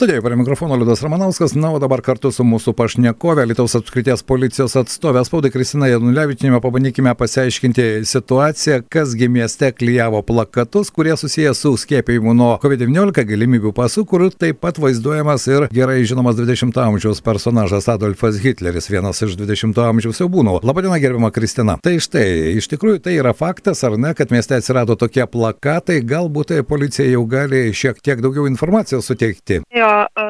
Studijoje prie mikrofono Liudas Ramanauskas, na, o dabar kartu su mūsų pašnekovė, Lietuvos apskrities policijos atstovė spaudai Kristina Janulevičinė, pabandykime pasiaiškinti situaciją, kasgi mieste klyjavo plakatus, kurie susiję su skiepijimu nuo COVID-19 galimybių pasų, kur taip pat vaizduojamas ir gerai žinomas 20-ojo amžiaus personažas Adolfas Hitleris, vienas iš 20-ojo amžiaus siaubūnų. Labadiena, gerbima Kristina. Tai štai, iš tikrųjų tai yra faktas, ar ne, kad mieste atsirado tokie plakatai, galbūt tai policija jau gali šiek tiek daugiau informacijos suteikti turėjo e,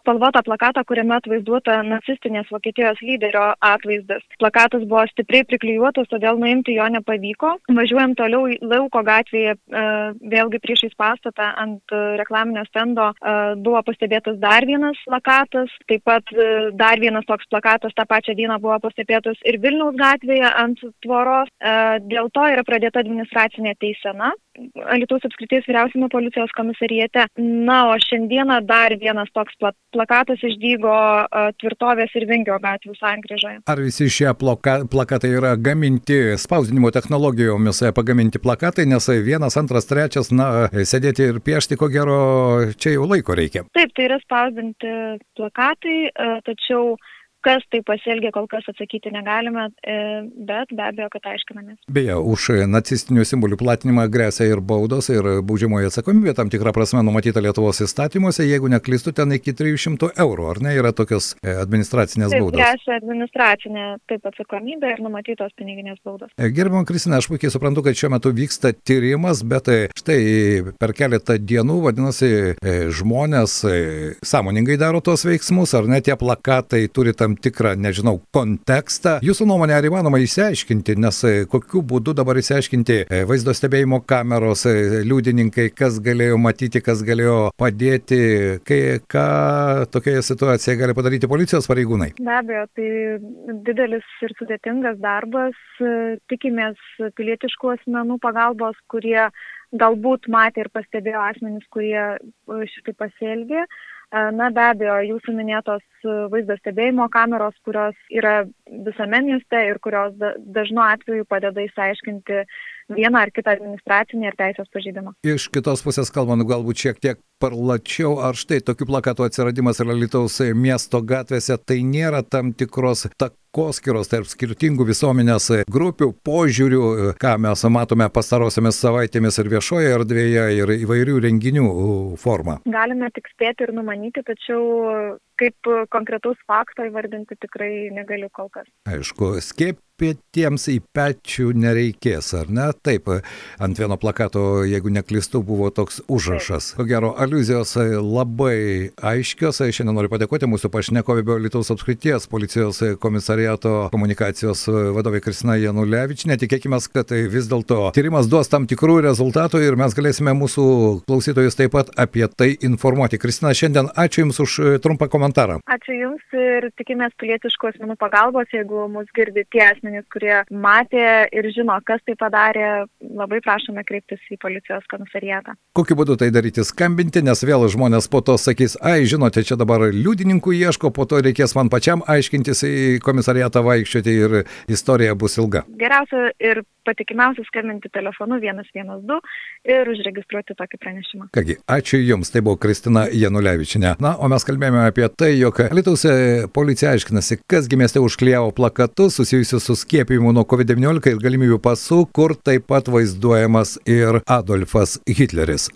spalvotą plakatą, kuriame atvaizduota nacistinės Vokietijos lyderio atvaizdas. Plakatas buvo stipriai priklijuotas, todėl nuimti jo nepavyko. Važiuojant toliau Lauko gatvėje, vėlgi priešais pastatą ant reklaminio stendo buvo pastebėtas dar vienas plakatas, taip pat dar vienas toks plakatas tą pačią dieną buvo pastebėtas ir Vilniaus gatvėje ant tvoros. Dėl to yra pradėta administracinė teisena. Alitaus apskrities vyriausiame policijos komisarijete. Na, o šiandieną dar vienas toks pla plakatas išdygo tvirtovės ir vingio gatvių sankryžoje. Ar visi šie ploka, plakatai yra gaminti spausdinimo technologijomis pagaminti plakatai, nes vienas, antras, trečias, na, sėdėti ir piešti, ko gero, čia jau laiko reikia. Taip, tai yra spausdinti plakatai, tačiau Kas tai pasielgė, kol kas atsakyti negalime, e, bet be abejo, kad aiškinamės. Beje, už nacistinių simbolių platinimą grėsia ir baudos, ir baudžiamoji atsakomybė tam tikrą prasme numatyta Lietuvos įstatymuose, jeigu neklystu, ten iki 300 eurų, ar ne, yra tokios e, administracinės taip, baudos. Grėsia administracinė taip atsakomybė ir numatytos piniginės baudos. E, Gerbama Kristina, aš puikiai suprantu, kad šiuo metu vyksta tyrimas, bet štai per keletą dienų, vadinasi, žmonės sąmoningai daro tos veiksmus, ar ne tie plakatai turi tam tam tikrą, nežinau, kontekstą. Jūsų nuomonė, ar įmanoma įsiaiškinti, nes e, kokiu būdu dabar įsiaiškinti e, vaizdo stebėjimo kameros, e, liudininkai, kas galėjo matyti, kas galėjo padėti, kai, ką tokioje situacijoje gali padaryti policijos pareigūnai? Be abejo, tai didelis ir sudėtingas darbas. Tikimės pilietiškų asmenų pagalbos, kurie galbūt matė ir pastebėjo asmenys, kurie šitai pasielgė. Na be abejo, jūsų minėtos vaizdo stebėjimo kameros, kurios yra visame mieste ir kurios dažnu atveju padeda įsiaiškinti vieną ar kitą administracinį ir teisės pažeidimą. Iš kitos pusės kalbant, galbūt šiek tiek plačiau, ar štai tokių plakatų atsiradimas Lietuvos miesto gatvėse tai nėra tam tikros takoskiros tarp skirtingų visuomenės grupių, požiūrių, ką mes matome pastarosiamis savaitėmis ir viešoje erdvėje, ir įvairių renginių forma. Galime tik spėti ir numanyti, tačiau kaip konkretaus fakto įvardinti tikrai negaliu kol kas. Aišku, skiepėtiems į pečių nereikės, ar ne? Taip, ant vieno plakato, jeigu neklistu, buvo toks užrašas. Ko gero, aluzijos labai aiškios. Šiandien noriu padėkoti mūsų pašnekovė Lietuvos apskrities policijos komisariato komunikacijos vadovė Kristina Janulevičinė. Tikėkime, kad vis dėlto tyrimas duos tam tikrų rezultatų ir mes galėsime mūsų klausytojus taip pat apie tai informuoti. Kristina, šiandien ačiū Jums už trumpą komentarą komentarą. Ačiū Jums ir tikimės pilietiškų asmenų pagalbos, jeigu mus girdi tie asmenys, kurie matė ir žino, kas tai padarė, labai prašome kreiptis į policijos komisariatą. Kokiu būdu tai daryti? Skambinti, nes vėl žmonės po to sakys, ai, žinote, čia dabar liudininkų ieško, po to reikės man pačiam aiškintis į komisariatą vaikščioti ir istorija bus ilga. Geriausia ir patikimiausia skambinti telefonu 112 ir užregistruoti tokį pranešimą. Kągi, ačiū Jums, tai buvo Kristina Janulevičinė. Na, o mes kalbėjome apie tai, jog Lietuvos policija aiškinasi, kasgi mieste užklijavo plakatus susijusius su skiepijimu nuo COVID-19 ir galimybių pasų, kur taip pat vaizduojamas ir Adolfas Hitleris.